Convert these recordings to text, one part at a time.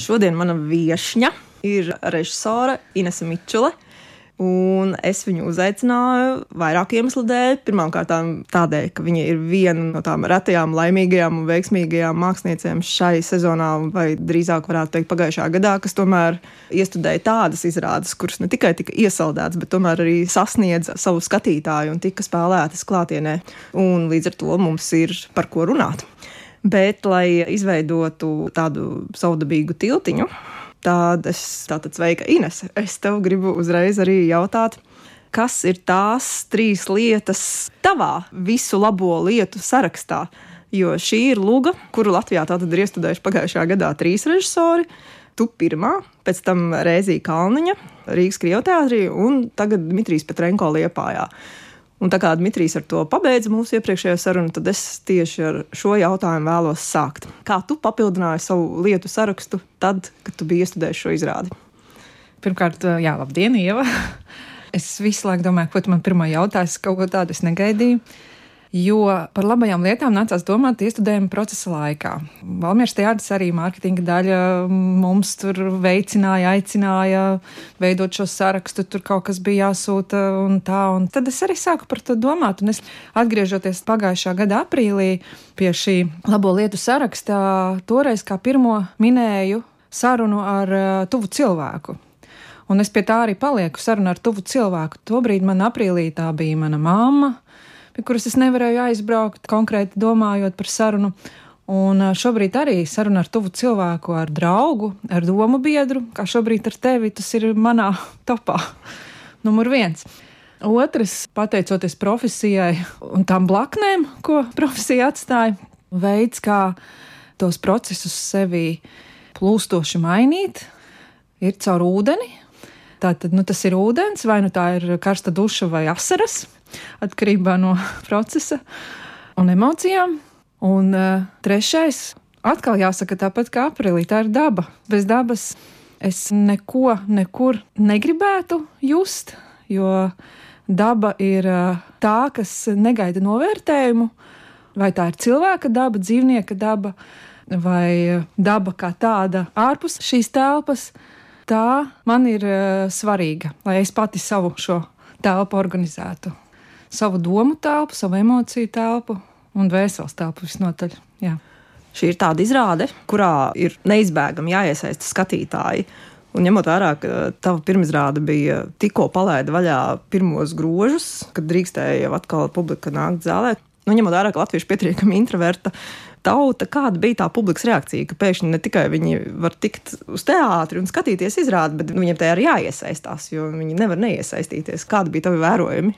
Šodien mana viesņa ir režisore Inese Mičule. Un es viņu uzaicināju vairāku iemeslu dēļ. Pirmkārt, tādēļ, ka viņa ir viena no tām retajām, laimīgajām un veiksmīgajām māksliniecēm šai sezonā, vai drīzāk varētu teikt, pagājušā gadā, kas tomēr iestudēja tādas izrādes, kuras ne tikai tika iesaldētas, bet tomēr arī sasniedza savu skatītāju un tika spēlētas klātienē. Un līdz ar to mums ir par ko runāt. Bet, lai izveidotu tādu savdabīgu tiltiņu, Tad es tātad sveika Inese. Es tev gribu uzreiz arī jautāt, kas ir tās trīs lietas tavā visu labo lietu sarakstā? Jo šī ir luga, kuru Latvijā tātad ir iestudējuši pagājušajā gadā trīs režisori. Tu pirmā, pēc tam Rēzija Kalniņa, Rīgas Krievteātrī un tagad Dmitrijs Petrenko Liepājā. Un tā kā Dmitrijs ar to pabeidza mūsu iepriekšējo sarunu, tad es tieši ar šo jautājumu vēlos sākt. Kā tu papildināji savu lietu sarakstu tad, kad tu biji iestudējis šo izrādi? Pirmkārt, jā, labdien, Ieva! Es visu laiku domāju, ko tu man pirmā jautāsi, kaut ko tādu es negaidīju. Jo par labajām lietām nācās domāt iestudējuma procesa laikā. Valmieras teātris arī mārketinga daļa mums tur veicināja, aicināja veidot šo sarakstu, tur kaut kas bija jāsūta un tā. Un tad es arī sāku par to domāt. Un es atgriežoties pagājušā gada aprīlī pie šī labo lietu sarakstā, toreiz kā pirmo minēju sarunu ar uh, tuvu cilvēku. Un es pie tā arī palieku sarunu ar tuvu cilvēku. Tobrīd man aprīlī tā bija mana mamma kuras es nevarēju aizbraukt, konkrēti domājot par sarunu. Un šobrīd arī saruna ar tuvu cilvēku, ar draugu, ar domu biedru, kā šobrīd ar tevi, tas ir manā topā. Numur viens. Otrs, pateicoties profesijai un tām blaknēm, ko profesija atstāja, veids, kā tos procesus sevī plūstoši mainīt, ir caur ūdeni. Tātad nu, tas ir ūdens, vai nu tā ir karsta duša vai asaras atkarībā no procesa un emocijām. Un uh, trešais, atkal jāsaka tāpat kā aprīlī, tā ir daba. Bez dabas es neko, nekur negribētu just, jo daba ir uh, tā, kas negaida novērtējumu. Vai tā ir cilvēka daba, dzīvnieka daba, vai daba kā tāda ārpus šīs telpas, tā man ir uh, svarīga, lai es pati savu šo telpu organizētu savu domu telpu, savu emociju telpu un vēseles telpu visnotaļ. Jā. Šī ir tāda izrāde, kurā ir neizbēgami jāiesaista skatītāji. Un ņemot vērā, ka tava pirmizrāde bija tikko palaida vaļā pirmos grožus, kad drīkstēja jau atkal publika nākt zālē, nu, ņemot vērā, ka latvieši pietiekami introverta tauta, kāda bija tā publikas reakcija, ka pēkšņi ne tikai viņi var tikt uz teātri un skatīties izrādi, bet viņiem tajā arī jāiesaistās, jo viņi nevar neiesaistīties. Kādi bija tavi vērojumi?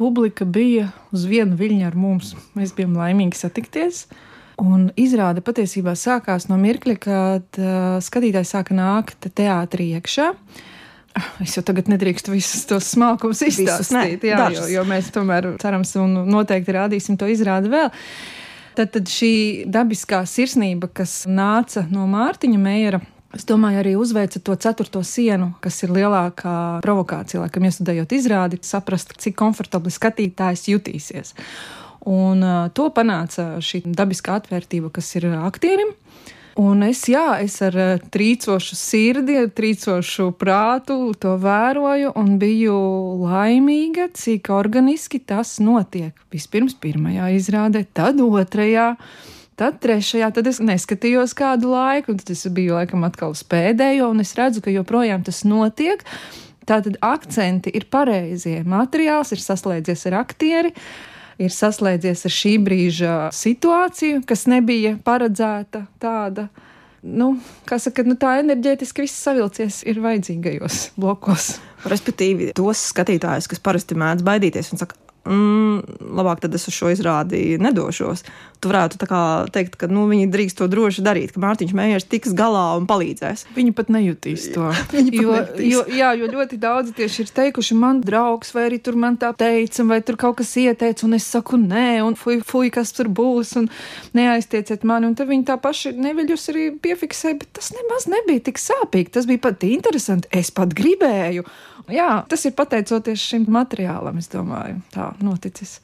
Publika bija uz vienu viļņu ar mums. Mēs bijām laimīgi satikties. Un izrāde patiesībā sākās no mirkļa, kad uh, skatītājs sāka nākt teātrī iekšā. Ah, es jau tagad nedrīkstu visus tos smalkumus izstāstīt, jā, jo, jo mēs tomēr cerams un noteikti rādīsim to izrādi vēl. Tad, tad šī dabiskā sirsnība, kas nāca no Mārtiņa Meijera, Es domāju, arī uzveica to ceturto sienu, kas ir lielākā provokācija, laikam, iestudējot izrādi, saprast, cik komfortabli skatītājs jutīsies. Un to panāca šī dabiskā atvērtība, kas ir aktierim. Un es, jā, es ar trīcošu sirdi, ar trīcošu prātu to vēroju un biju laimīga, cik organiski tas notiek. Vispirms pirmajā izrādē, tad otrajā. Tad trešajā, tad es neskatījos kādu laiku, un tad es biju laikam atkal uz pēdējo, un es redzu, ka joprojām tas notiek. Tātad akcenti ir pareizie. Materiāls ir saslēdzies ar aktieri, ir saslēdzies ar šī brīža situāciju, kas nebija paredzēta tāda. Nu, kā saka, nu, tā enerģētiski viss savilcies ir vajadzīgajos blokos. Respektīvi, tos skatītājus, kas parasti mēdz baidīties un saka, mm, labāk tad es uz šo izrādi nedošos. Tu varētu teikt, ka nu, viņi drīkst to droši darīt, ka Mārtiņš Mējers tiks galā un palīdzēs. Viņi pat nejutīs to. jo, jo, jā, jo ļoti daudzi tieši ir teikuši, man draugs, vai arī tur man tā teica, vai tur kaut kas ieteica, un es saku, nē, un fuj, fuj kas tur būs, un neaiztieciet mani. Un tad viņi tā paši neviļus arī piefiksēja, bet tas nemaz nebija tik sāpīgi. Tas bija pat interesanti. Es pat gribēju. Jā, tas ir pateicoties šim materiālam, es domāju, tā noticis.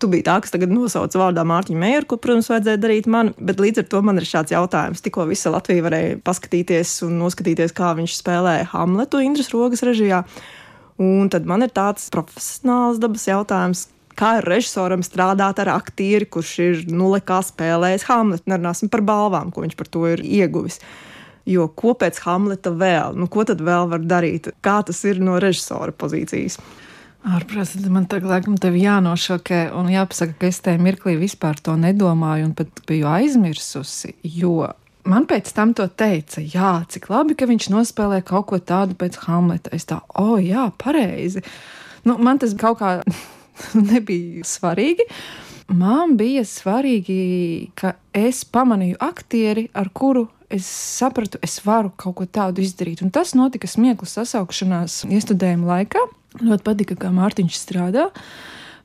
Tu biji tā, kas tagad nosauca vārdā Mārtiņu Mēru, ko, protams, vajadzēja darīt man, bet līdz ar to man ir šāds jautājums. Tikko visa Latvija varēja paskatīties un noskatīties, kā viņš spēlēja Hamletu Indras Rogas režijā. Un tad man ir tāds profesionāls dabas jautājums, kā ir režisoram strādāt ar aktieri, kurš ir nulle kā spēlējis Hamletu. Nerunāsim par balvām, ko viņš par to ir ieguvis. Jo ko pēc Hamleta vēl? Nu, ko tad vēl var darīt? Kā tas ir no režisora pozīcijas? Ārprāts, man tagad laikam tevi jānošokē un jāpasaka, ka es tajā mirklī vispār to nedomāju un pat biju aizmirsusi, jo man pēc tam to teica, jā, cik labi, ka viņš nospēlē kaut ko tādu pēc Hamleta. Es tā, o, oh, jā, pareizi. Nu, man tas kaut kā nebija svarīgi. Man bija svarīgi, ka es pamanīju aktieri, ar kuru es sapratu, es varu kaut ko tādu izdarīt. Un tas notika smieklu sasaukšanās iestudējuma laikā. Ļoti patika, kā Mārtiņš strādā.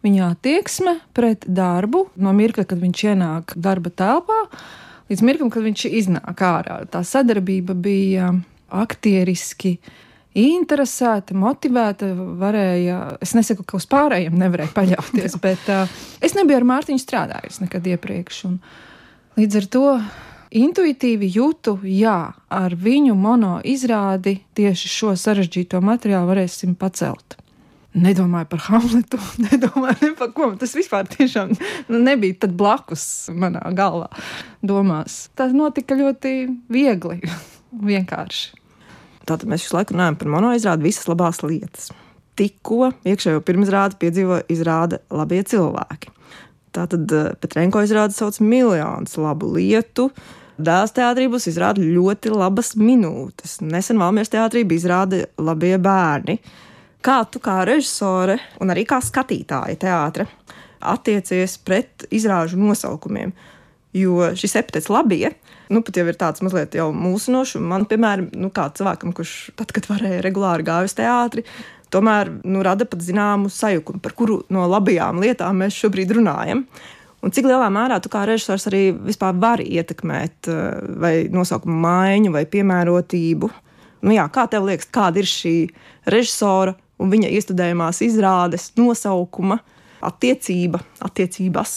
Viņa attieksme pret darbu no mirkļa, kad viņš ienāk darba telpā, līdz mirklim, kad viņš iznāk ārā. Tā sadarbība bija aktieriski interesēta, motivēta, varēja, es nesaku, ka uz pārējiem nevarēja paļauties, bet uh, es nebiju ar Mārtiņu strādājusi nekad iepriekš. Un līdz ar to intuitīvi jūtu, jā, ar viņu mono izrādi tieši šo sarežģīto materiālu varēsim pacelt. Nedomāju par Hamletu, nedomāju ne par ko. Tas vispār tiešām nu, nebija tad blakus manā galvā. Domās. Tas notika ļoti viegli, vienkārši. Tātad mēs visu laiku runājam par monoizrādi, visas labās lietas. Tikko iekšējo pirmizrādi piedzīvo izrāda labie cilvēki. Tātad eh, Petrenko izrāda sauc miljonus labu lietu, Dēls teātrī būs izrāda ļoti labas minūtes. Nesen Valmieras teātrī bija izrāda labie bērni. Kā tu kā režisore un arī kā skatītāja teātre attiecies pret izrāžu nosaukumiem? Jo šis epitets labie, nu pat jau ir tāds mazliet jau mūsinošs. Man, piemēram, nu, kā cilvēkam, kurš tad, kad varēja regulāri gāja uz teātri, tomēr nu, rada pat zināmu sajukumu, par kuru no labajām lietām mēs šobrīd runājam. Un cik lielā mērā tu kā režisors arī vispār vari ietekmēt eh, vai nosaukumu maiņu vai piemērotību? Nu jā, kā tev liekas, kāda ir šī režisora un viņa iestudējumās izrādes nosaukuma attiecība, attiecības?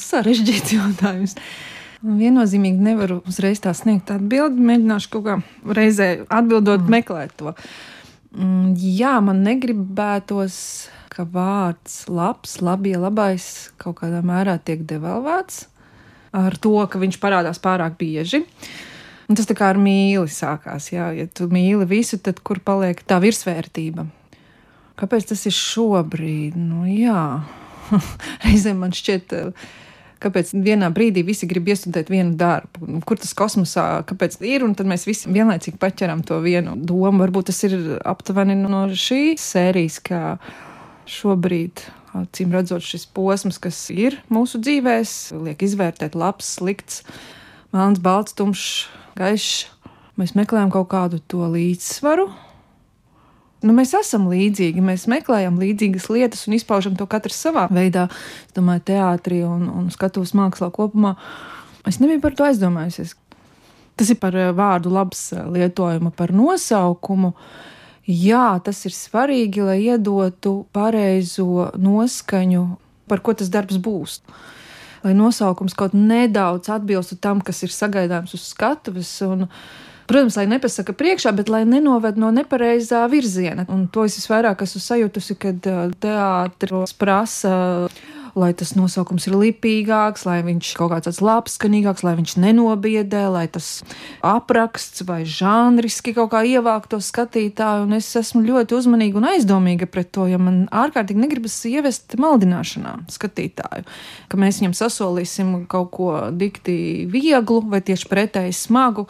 Sarežģīts jautājums. Viennozīmīgi nevaru uzreiz tā sniegt atbildi. Mēģināšu kaut kā reizē atbildot, mm. meklēt to. Mm, jā, man negribētos ka vārds labs, labie, labais kaut kādā mērā tiek devalvēts ar to, ka viņš parādās pārāk bieži. Un tas tā kā ar mīli sākās. Jā. Ja tu mīli visu, tad kur paliek tā virsvērtība? Kāpēc tas ir šobrīd? Nu, jā, reizēm man šķiet. Kāpēc vienā brīdī visi grib iestudēt vienu darbu? Kur tas kosmosā ir? Un tad mēs visi vienlaicīgi paķeram to vienu domu. Varbūt tas ir aptuveni no šīs sērijas, kā šobrīd. Cīm redzot, šis posms, kas ir mūsu dzīvēs, liek izvērtēt labs, slikts, melns, balts, tumšs, gaišs. Mēs meklējam kaut kādu to līdzsvaru. Nu, mēs esam līdzīgi, mēs meklējam līdzīgas lietas un izpaužam to katrs savā veidā. Es domāju, teātrī un, un skatuves mākslā kopumā. Es nebiju par to aizdomājusies. Tas ir par vārdu labs lietojuma, par nosaukumu. Jā, tas ir svarīgi, lai iedotu pareizo noskaņu, par ko tas darbs būs. Lai nosaukums kaut nedaudz atbilstu tam, kas ir sagaidāms uz skatuves. Un, Protams, lai nepasaka priekšā, bet lai nenoved no nepareizā virziena. Un to es visvairāk esmu sajutusi, kad teātris prasa lai tas nosaukums ir lipīgāks, lai viņš kaut kāds tāds labs, skanīgāks, lai viņš nenobiedē, lai tas apraksts vai žanriski kaut kā ievāk to skatītāju. Un es esmu ļoti uzmanīga un aizdomīga pret to, jo man ārkārtīgi negribas ievest maldināšanā skatītāju, ka mēs viņam sasolīsim kaut ko dikti vieglu vai tieši pretēji smagu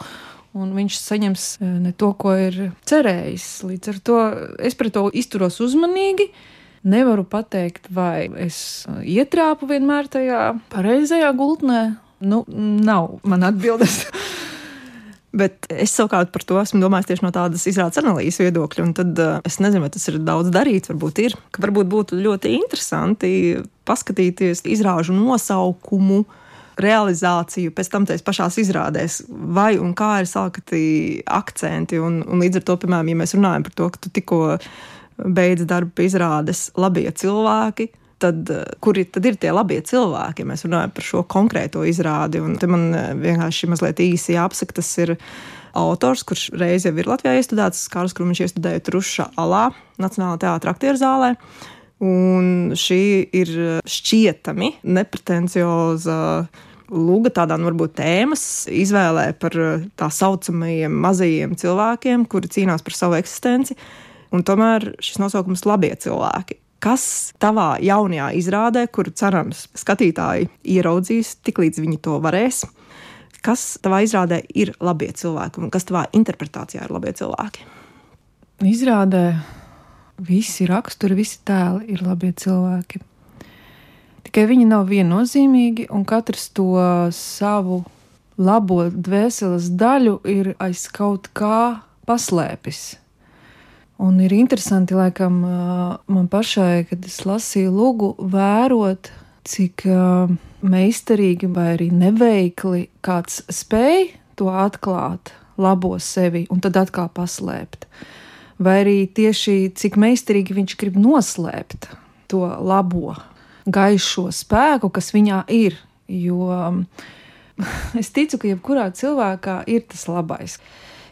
un viņš saņems eh, ne to, ko ir cerējis. Līdz ar to es pret to izturos uzmanīgi. Nevaru pateikt, vai es uh, ietrāpu vienmēr tajā pareizajā gultnē. Nu, nav man atbildes. Bet es savukārt par to esmu domājis tieši no tādas izrādes analīzes viedokļa. Tad uh, es nezinu, vai tas ir daudz darīts. Varbūt ir. Varbūt būtu ļoti interesanti paskatīties izrāžu nosaukumu, realizāciju, pēc tam tajās pašās izrādēs, vai un kā ir salikti akcenti. Un, un līdz ar to, piemēram, ja mēs runājam par to, ka tu tikko beidz darbu izrādes labie cilvēki. tad, kuri tad ir tie labie cilvēki, ja mēs runājam par šo konkrēto izrādi. Un te man vienkārši mazliet īsi jāapsaka, tas ir autors, kurš reiz jau ir Latvijā iestudēts, Kārls Krūmiņš iestudēja Truša alā, Nacionālā teātra aktieru zālē. Un šī ir šķietami nepretencioza lūga tādām varbūt tēmas izvēlē par tā saucamajiem mazajiem cilvēkiem, kuri cīnās par savu eksistenci. Un tomēr šis nosaukums - labie cilvēki. Kas tavā jaunajā izrādē, kuru cerams skatītāji ieraudzīs, tiklīdz viņi to varēs, kas tavā izrādē ir labie cilvēki un kas tavā interpretācijā ir labie cilvēki? Izrādē visi raksturi, visi tēli ir labie cilvēki. Tikai viņi nav viennozīmīgi, un katrs to savu labo dvēseles daļu ir aiz kaut kā paslēpis. Un ir interesanti, laikam, man pašai, kad es lasīju lūgu, vērot, cik meistarīgi vai arī neveikli kāds spēj to atklāt, labo sevi un tad atkal paslēpt vai arī tieši cik meistarīgi viņš grib noslēpt to labo, gaišo spēku, kas viņā ir. Jo es ticu, ka jebkurā cilvēkā ir tas labais.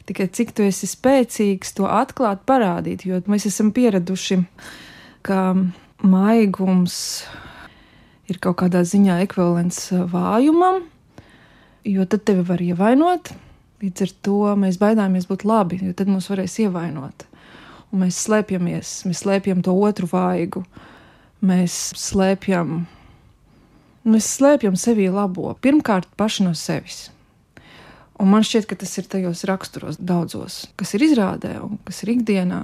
Tikai cik tu esi spēcīgs to atklāt, parādīt, jo mēs esam pieraduši, ka maigums ir kaut kādā ziņā ekvivalents vājumam, jo tad tevi var ievainot. Līdz ar to mēs baidāmies būt labi, jo tad mūs varēs ievainot un mēs slēpjamies, mēs slēpjam to otru vaigu, mēs slēpjam, mēs slēpjam sevi labo, pirmkārt paši no sevis. Un man šķiet, ka tas ir tajos raksturos daudzos, kas ir izrādē un kas ir ikdienā.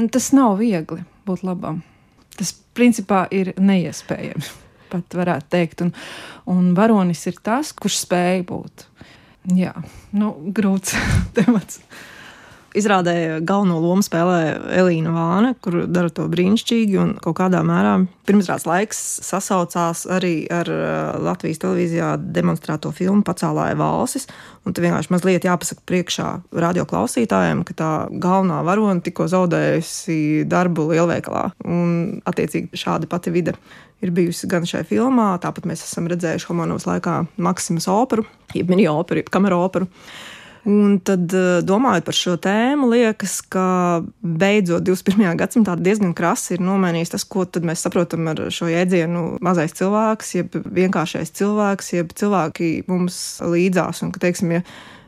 Un tas nav viegli būt labam. Tas principā ir neiespējami. Pat varētu teikt, un, un varonis ir tas, kurš spēj būt. Jā, nu, grūts temats. Izrādē galveno lomu spēlē Elīna Vāne, kur dara to brīnišķīgi un kaut kādā mērā pirmsrādes laiks sasaucās arī ar uh, Latvijas televīzijā demonstrēto filmu Pacēlāja valsis. Un te vienkārši mazliet jāpasaka priekšā radio klausītājiem, ka tā galvenā varone tikko zaudējusi darbu lielveikalā. Un attiecīgi šāda pati vide ir bijusi gan šajā filmā, tāpat mēs esam redzējuši Homanovas laikā Maksimas operu, jeb mini operu, jeb kamera operu. Un tad, eh, domājot par šo tēmu, liekas, ka beidzot 21. gadsimtā diezgan krasi ir nomainījis tas, ko mēs saprotam ar šo jēdzienu mazais cilvēks, jeb vienkāršais cilvēks, jeb cilvēki mums līdzās. Un, ka, teiksim, ja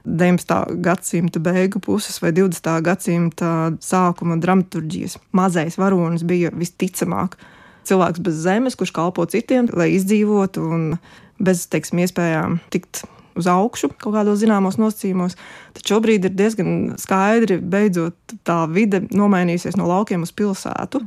19. gadsimta beigu puses vai 20. gadsimta sākuma dramaturgijas mazais varonis bija visticamāk cilvēks bez zemes, kurš kalpo citiem, lai izdzīvotu un bez teiksim, iespējām tikt uz augšu kaut kādos zināmos nosacījumos. Tad šobrīd ir diezgan skaidri, beidzot tā vide nomainījusies no laukiem uz pilsētu.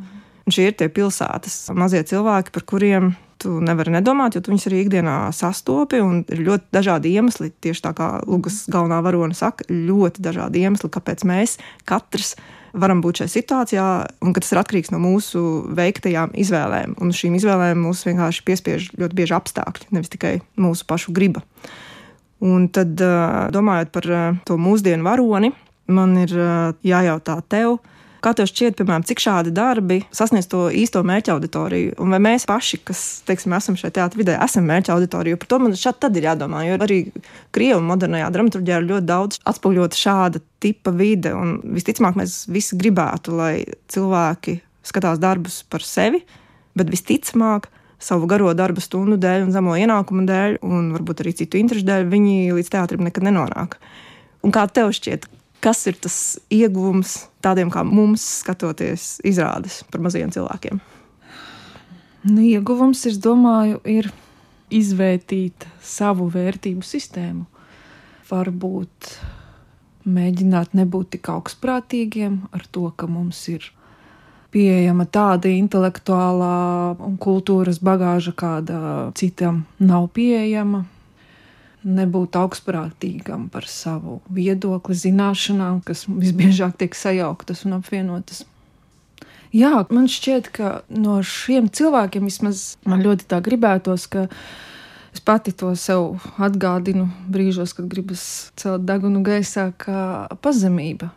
Un šie ir tie pilsētas mazie cilvēki, par kuriem tu nevari nedomāt, jo tu viņus arī ikdienā sastopi. Ir ļoti dažādi iemesli, tieši tā kā Lūgas galvenā varone saka, ļoti dažādi iemesli, kāpēc mēs katrs varam būt šajā situācijā, un tas ir atkarīgs no mūsu veiktajām izvēlēm. Un šīm izvēlēm mūs vienkārši piespiež ļoti bieži apstākļi, nevis tikai mūsu pašu griba. Un tad, domājot par to mūsdienu varoni, man ir jājautā tev, kā tev šķiet, piemēram, cik šādi darbi sasniedz to īsto mērķa auditoriju, un vai mēs paši, kas, teiksim, esam šajā teātrī vidē, esam mērķa auditorija, par to man šeit tad ir jādomā, jo arī Krievijas modernajā dramaturgijā ir ļoti daudz atspoguļota šāda tipa vide, un visticamāk mēs visi gribētu, lai cilvēki skatās darbus par sevi, bet visticamāk, savu garo darba stundu dēļ un zemo ienākumu dēļ, un varbūt arī citu interesu dēļ, viņi līdz teātrim nekad nenonāk. Un kā tev šķiet, kas ir tas ieguvums tādiem kā mums, skatoties izrādes par maziem cilvēkiem? Nu, ieguvums, es domāju, ir izvērtīt savu vērtību sistēmu. Varbūt mēģināt nebūt tik augstprātīgiem ar to, ka mums ir pieejama tāda intelektuālā un kultūras bagāža, kāda citam nav pieejama. Nebūt augstprātīgam par savu viedokli, zināšanām, kas visbiežāk tiek sajauktas un apvienotas. Jā, man šķiet, ka no šiem cilvēkiem vismaz man ļoti tā gribētos, ka es pati to sev atgādinu brīžos, kad gribas celt degunu gaisā, kā pazemība.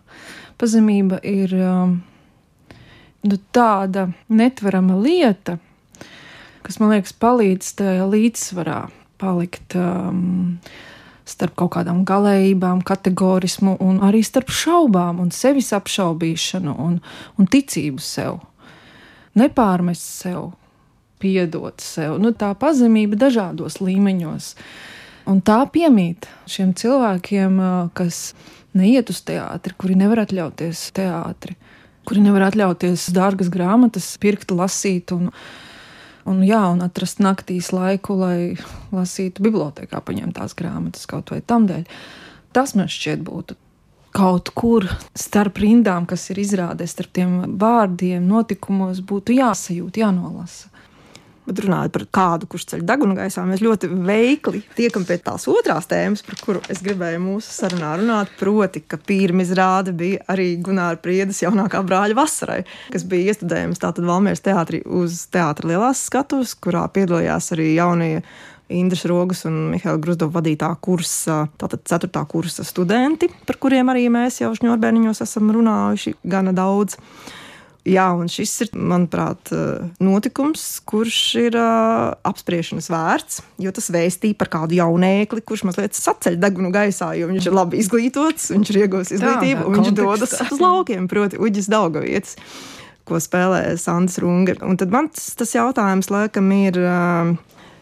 Pazemība ir um, nu, tāda netverama lieta, kas man liekas palīdz tajā līdzsvarā palikt. Um, starp kaut kādām galējībām, kategorismu, un arī starp šaubām un sevis apšaubīšanu un, un ticību sev. Nepārmest sev, piedot sev, nu, tā pazemība dažādos līmeņos. Un tā piemīt šiem cilvēkiem, kas neiet uz teātri, kuri nevar atļauties teātri, kuri nevar atļauties dārgas grāmatas, pirkt, lasīt. Un, un, jā, un atrast naktīs laiku, lai lasītu bibliotekā, paņemtās grāmatas kaut vai tam dēļ. Tas man šķiet būtu kaut kur starp rindām, kas ir izrādēs, starp tiem vārdiem, notikumos, būtu jāsajūt, jānolasa. Bet runājot par kādu, kurš ceļ degunu gaisā, mēs ļoti veikli tiekam pie tās otrās tēmas, par kuru es gribēju mūsu sarunā runāt. Proti, ka pirmā izrāde bija arī Gunāra Priedes jaunākā brāļa vasarai, kas bija iestudējums tātad Valmieras teātrī uz teātra lielās skatuves, kurā piedalījās arī jaunie Indras Rogas un Mihaila Gruzdova vadītā kursa, tātad 4. kursa studenti, par kuriem arī mēs jau šņurbēniņos esam runājuši gana daudz. Jā, un šis ir, manuprāt, notikums, kurš ir uh, apspriešanas vērts, jo tas vēstīja par kādu jaunēkli, kurš mazliet saceļ degunu gaisā, jo viņš ir labi izglītots, viņš ir iegūmis izglītību, un viņš dodas uz laukiem, proti, uģis Daugavietis, ko spēlē Sandrs Runger. Un tad man tas, tas jautājums, laikam, ir. Uh,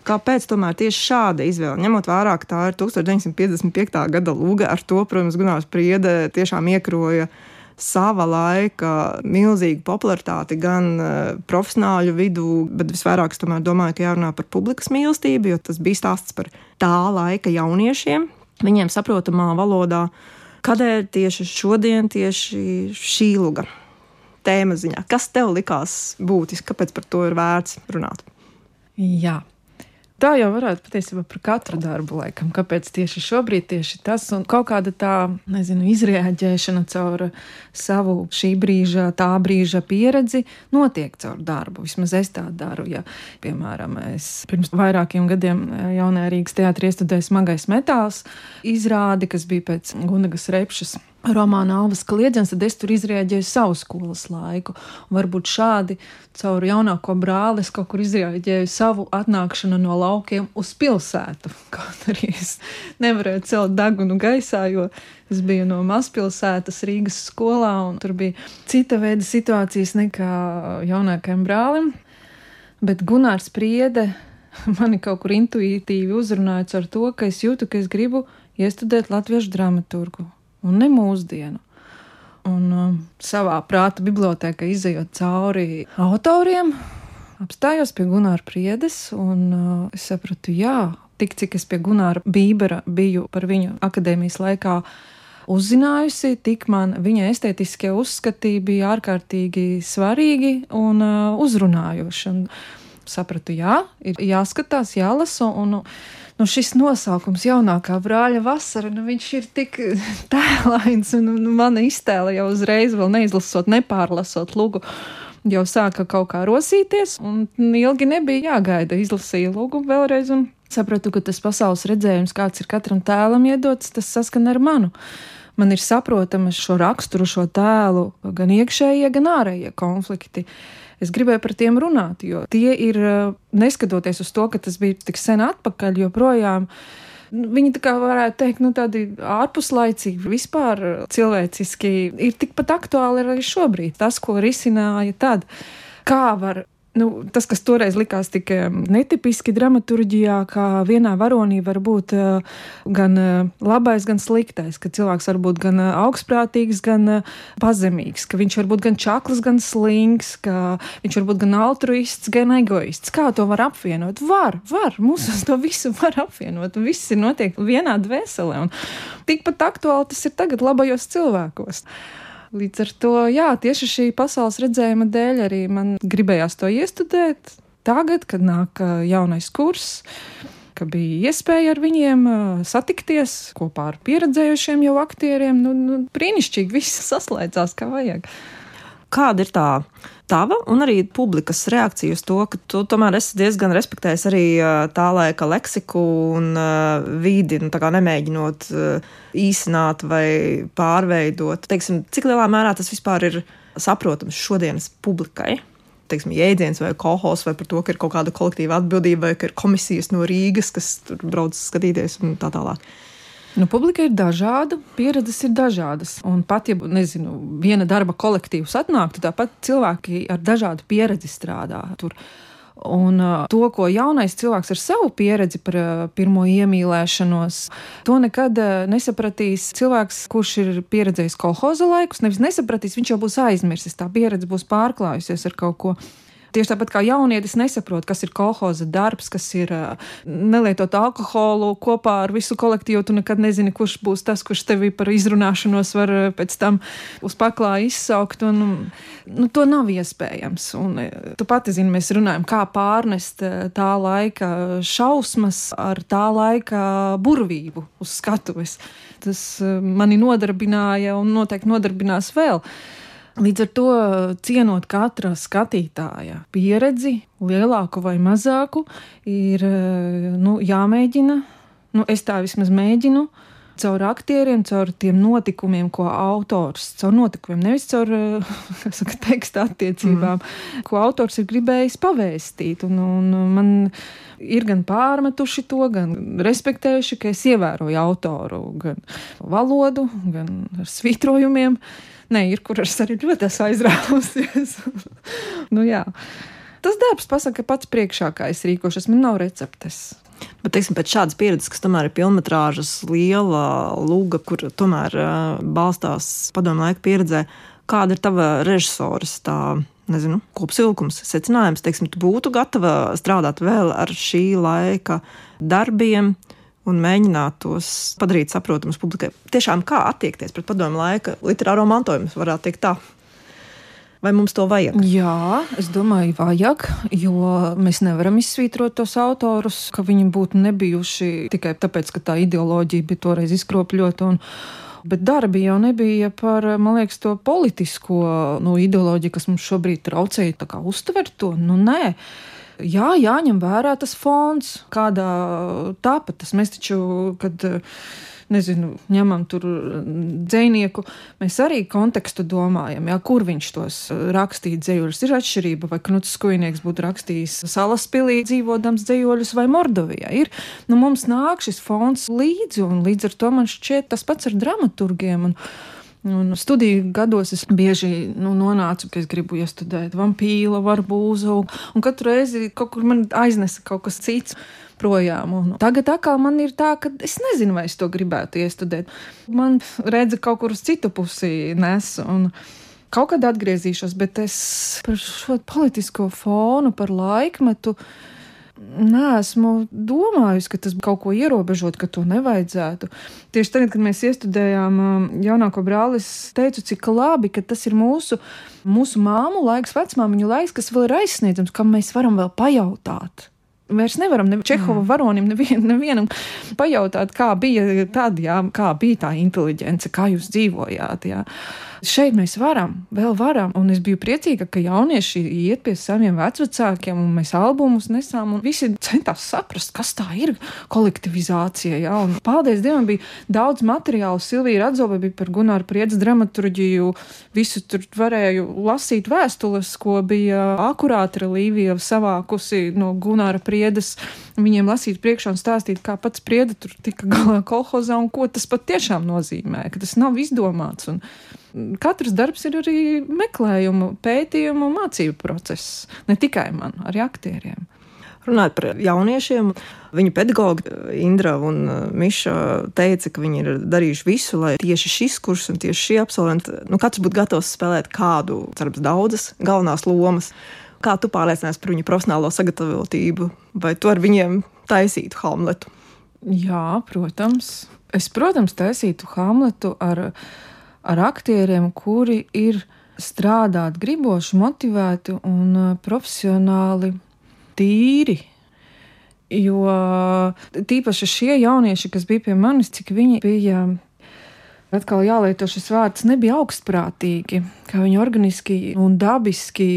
Kāpēc tomēr tieši šāda izvēle? Ņemot vērā, ka tā ir 1955. gada lūga, ar to, protams, Gunārs Priede tiešām iekroja uh, sava laika milzīgu popularitāti gan uh, profesionāļu vidū, bet visvairāk es domāju, ka jārunā par publikas mīlestību, jo tas bija stāsts par tā laika jauniešiem, viņiem saprotamā valodā. Kādēļ tieši šodien, tieši šī luga tēma ziņā? Kas tev likās būtiski, kāpēc par to ir vērts runāt? Jā, Tā jau varētu patiesībā par katru darbu, laikam, kāpēc tieši šobrīd tieši tas un kaut kāda tā, nezinu, izrēģēšana caur savu šī brīža, tā brīža pieredzi notiek caur darbu. Vismaz es tā daru. Ja, piemēram, es pirms vairākiem gadiem jaunajā Rīgas teātrī iestudēju smagais metāls izrādi, kas bija pēc Gunagas Repšas romāna Alvas Kliedzens, tad es tur izrēģēju savu skolas laiku. Un varbūt šādi caur jaunāko brāli es kaut kur izrēģēju savu atnākšanu no laukiem uz pilsētu. Kaut arī es nevarēju celt degunu gaisā, jo es biju no mazpilsētas Rīgas skolā, un tur bija cita veida situācijas nekā jaunākajam brālim. Bet Gunārs Priede mani kaut kur intuitīvi uzrunāja ar to, ka es jūtu, ka es gribu iestudēt latviešu dramaturgu un ne mūsdienu. Un um, savā prāta bibliotekā izējot cauri autoriem, apstājos pie Gunāra Priedes, un uh, es sapratu, jā, tik cik es pie Gunāra Bībera biju par viņu akadēmijas laikā uzzinājusi, tik man viņa estētiskie uzskati bija ārkārtīgi svarīgi un uh, uzrunājoši. Un sapratu, jā, ir jāskatās, jālasa. Un, nu, šis nosaukums, jaunākā brāļa vasara, nu, viņš ir tik tēlains, un nu, mana iztēle jau uzreiz, vēl neizlasot, nepārlasot lūgu. Jau sāka kaut kā rosīties, un ilgi nebija jāgaida. Izlasīju lūgu vēlreiz, un sapratu, ka tas pasaules redzējums, kāds ir katram tēlam iedots, tas saskan ar manu. Man ir saprotama šo raksturu, šo tēlu, gan iekšējie, gan ārējie konflikti. Es gribēju par tiem runāt, jo tie ir, eh, neskatoties uz to, ka tas bija tik sen atpakaļ, joprojām. Nu, viņi tā kā varētu teikt, nu, tādi ārpuslaicīgi, vispār cilvēciski, ir tikpat aktuāli arī šobrīd. Tas, ko risināja tad, kā var nu, tas, kas toreiz likās tik netipiski dramaturgijā, kā vienā varonī var būt uh, gan uh, labais, gan sliktais, ka cilvēks var būt gan uh, augstprātīgs, gan pazemīgs, ka viņš var būt gan čakls, gan slings, ka viņš var būt gan altruists, gan egoists. Kā to var apvienot? Var, var, mūsos to visu var apvienot, un viss ir notiek vienā dvēselē, un tikpat aktuāli tas ir tagad labajos cilvēkos. Līdz ar to, jā, tieši šī pasaules redzējuma dēļ arī man gribējās to iestudēt. Tagad, kad nāk jaunais kurs, ka bija iespēja ar viņiem satikties kopā ar pieredzējušiem jau aktieriem, nu, nu brīnišķīgi viss saslēdzās kā vajag. Kāda ir tā tava un arī publikas reakcija uz to, ka tu tomēr esi diezgan respektējis arī tā laika leksiku un vidi, nu, nemēģinot īsināt vai pārveidot? Teiksim, cik lielā mērā tas vispār ir saprotams šodienas publikai? teiksim, jēdziens vai kohos, vai par to, ka ir kaut kāda kolektīva atbildība, vai ka ir komisijas no Rīgas, kas tur brauc skatīties un tā tālāk. Nu, publika ir dažāda, pieredzes ir dažādas. Un pat, ja nezinu, viena darba kolektīvs atnāktu, tāpat cilvēki ar dažādu pieredzi strādā tur. Un uh, to, ko jaunais cilvēks ar savu pieredzi par uh, pirmo iemīlēšanos, to nekad uh, nesapratīs cilvēks, kurš ir pieredzējis kolhoza laikus. Nevis nesapratīs, viņš jau būs aizmirsis, tā pieredze būs pārklājusies ar kaut ko. Tieši tāpat kā jaunietis nesaprot, kas ir kolhoza darbs, kas ir nelietot alkoholu kopā ar visu kolektīvu. Tu nekad nezini, kurš būs tas, kurš tevi par izrunāšanos var pēc tam uz paklāja izsaukt. Un, nu, to nav iespējams. Un, tu pati zini, mēs runājam, kā pārnest tā laika šausmas ar tā laika burvību uz skatuves. Tas mani nodarbināja un noteikti nodarbinās vēl. Līdz ar to cienot katra skatītāja pieredzi, lielāku vai mazāku, ir nu, jāmēģina. Nu, es tā vismaz mēģinu. Caur aktieriem, caur tiem notikumiem, ko autors, caur notikumiem, nevis caur saka, teksta attiecībām, mm. ko autors ir gribējis pavēstīt. Un, un man ir gan pārmetuši to, gan respektējuši, ka es ievēroju autoru, gan valodu, gan ar svītrojumiem. Nē, ir, kur es arī ļoti esmu aizrāvusies. nu, jā. Tas darbs pasaka pats priekšā, kā es rīkošos. Man nav receptes. Bet, teiksim, pēc šādas pieredzes, kas tomēr ir filmas liela lūga, kur tomēr uh, balstās padomu laika pieredzē, kāda ir tava režisoras tā nezinu, kopsavilkums, secinājums, teiksim, tu būtu gatava strādāt vēl ar šī laika darbiem, un mēģināt tos padarīt saprotamus publikai. Tiešām kā attiekties pret padomu laika literāro mantojumu, varētu teikt tā. Vai mums to vajag? Jā, es domāju, vajag, jo mēs nevaram izsvītrot tos autorus, ka viņi būtu nebijuši tikai tāpēc, ka tā ideoloģija bija toreiz izkropļota. Bet darbi jau nebija par, man liekas, to politisko nu, ideoloģiju, kas mums šobrīd traucēja uztvert to. Nu, nē, jā, jāņem vērā tas fons, kādā tāpat tas mēs taču, kad nezinu, ņemam tur dzinieku, mēs arī kontekstu domājam, jā, kur viņš tos rakstīja dzējuļus. Ir atšķirība, vai Knuts Skujnieks būtu rakstījis Salaspilī dzīvodams dzējuļus vai Mordovijā. Ir, nu, mums nāk šis fons līdzi, un līdz ar to man šķiet tas pats ar dramaturgiem. Un, Un studiju gados es bieži nu, nonācu, ka es gribu iestudēt vampīru, varbūzu, un katru reizi kaut kur man aiznesa kaut kas cits. Projām. Un tagad atkal man ir tā, ka es nezinu, vai es to gribētu iestudēt. Man redzi kaut kur uz citu pusi nes. Un, Kaut kad atgriezīšos, bet es par šo politisko fonu, par laikmetu, uh, neesmu domājusi, ka tas kaut ko ierobežot, ka to nevajadzētu. Tieši tagad, kad mēs iestudējām um, jaunāko brāli, es teicu, cik labi, ka tas ir mūsu, mūsu māmu laiks, vecmāmiņu laiks, kas vēl ir aizsniedzams, kam mēs varam vēl pajautāt. Mēs nevaram ne Čehova mm. varonim nevien, nevienam pajautāt, kā bija tad, jā, kā bija tā inteliģence, kā jūs dzīvojāt. Jā. Šeit mēs varam, vēl varam, un es biju priecīga, ka jaunieši iet pie saviem vecākiem, un mēs albumus nesām, un visi centās saprast, kas tā ir kolektivizācija. Ja? Un, paldies Dievam, bija daudz materiālu. Silvija Radzobe bija par Gunāru Priedes dramaturģiju, visu tur varēju lasīt vēstules, ko bija akurāti Līvija savākusi no Gunāra Priedes. Viņiem lasīt priekšā un stāstīt, kā pats Priede tur tika galā kolhozā un ko tas patiešām nozīmē, ka tas nav izdomāts. Un, katrs darbs ir arī meklējumu, pētījumu, mācību process. Ne tikai man, arī aktieriem. Runājot par jauniešiem, viņu pedagogi Indra un uh, Miša teica, ka viņi ir darījuši visu, lai tieši šis kurs un tieši šie absolventi, nu, katrs būtu gatavs spēlēt kādu, cerams, daudzas galvenās lomas. Kā tu pārliecinājies par viņu profesionālo sagatavotību, vai tu ar viņiem taisītu Hamletu? Jā, protams. Es, protams, taisītu Hamletu ar viņu ar aktieriem, kuri ir strādāt griboši, motivēti un uh, profesionāli tīri. Jo tīpaši šie jaunieši, kas bija pie manis, cik viņi bija atkal jālieto šis vārds, nebija augstprātīgi, kā viņi organiski un dabiski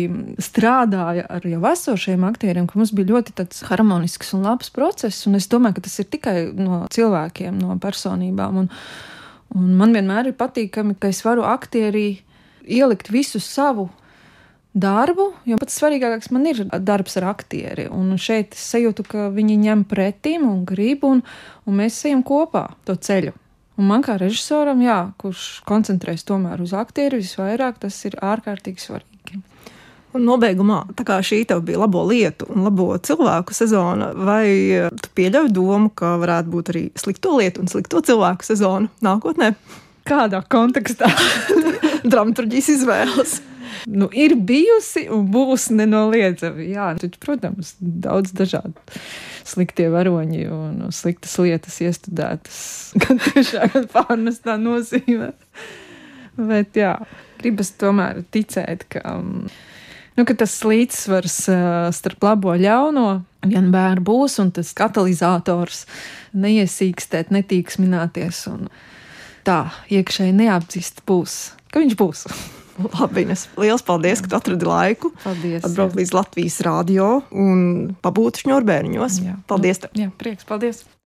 strādāja ar jau esošiem aktieriem, ka mums bija ļoti harmonisks un labs process. Un es domāju, ka tas ir tikai no cilvēkiem, no personībām. Un, Un man vienmēr ir patīkami, ka es varu aktierī ielikt visu savu darbu, jo pats svarīgākais man ir darbs ar aktieri. Un šeit es sajūtu, ka viņi ņem pretim un grib, un, un mēs ejam kopā to ceļu. Un man kā režisoram, jā, kurš koncentrējas tomēr uz aktieru visvairāk, tas ir ārkārtīgi svarīgi. Un nobeigumā, tā kā šī tev bija labo lietu un labo cilvēku sezona, vai tu pieļauj domu, ka varētu būt arī slikto lietu un slikto cilvēku sezona nākotnē? Kādā kontekstā? Dramaturgijas izvēles. Nu, ir bijusi un būs nenoliedzami. Jā, taču, protams, daudz dažādu sliktie varoņi un sliktas lietas iestudētas gan tiešā, gan pārnestā nozīmē. Bet jā, gribas tomēr ticēt, ka, nu, tas līdzsvars starp labo un ļauno vienmēr būs, un tas katalizators neiesīkstēt, netīksmināties un tā iekšēji neapdzist būs, ka viņš būs. Labi, Ines, liels paldies, ka atradi laiku. Paldies. Atbraukt līdz Latvijas rādio un pabūt šņurbēniņos. Jā. Paldies! Tev. Jā, prieks, paldies!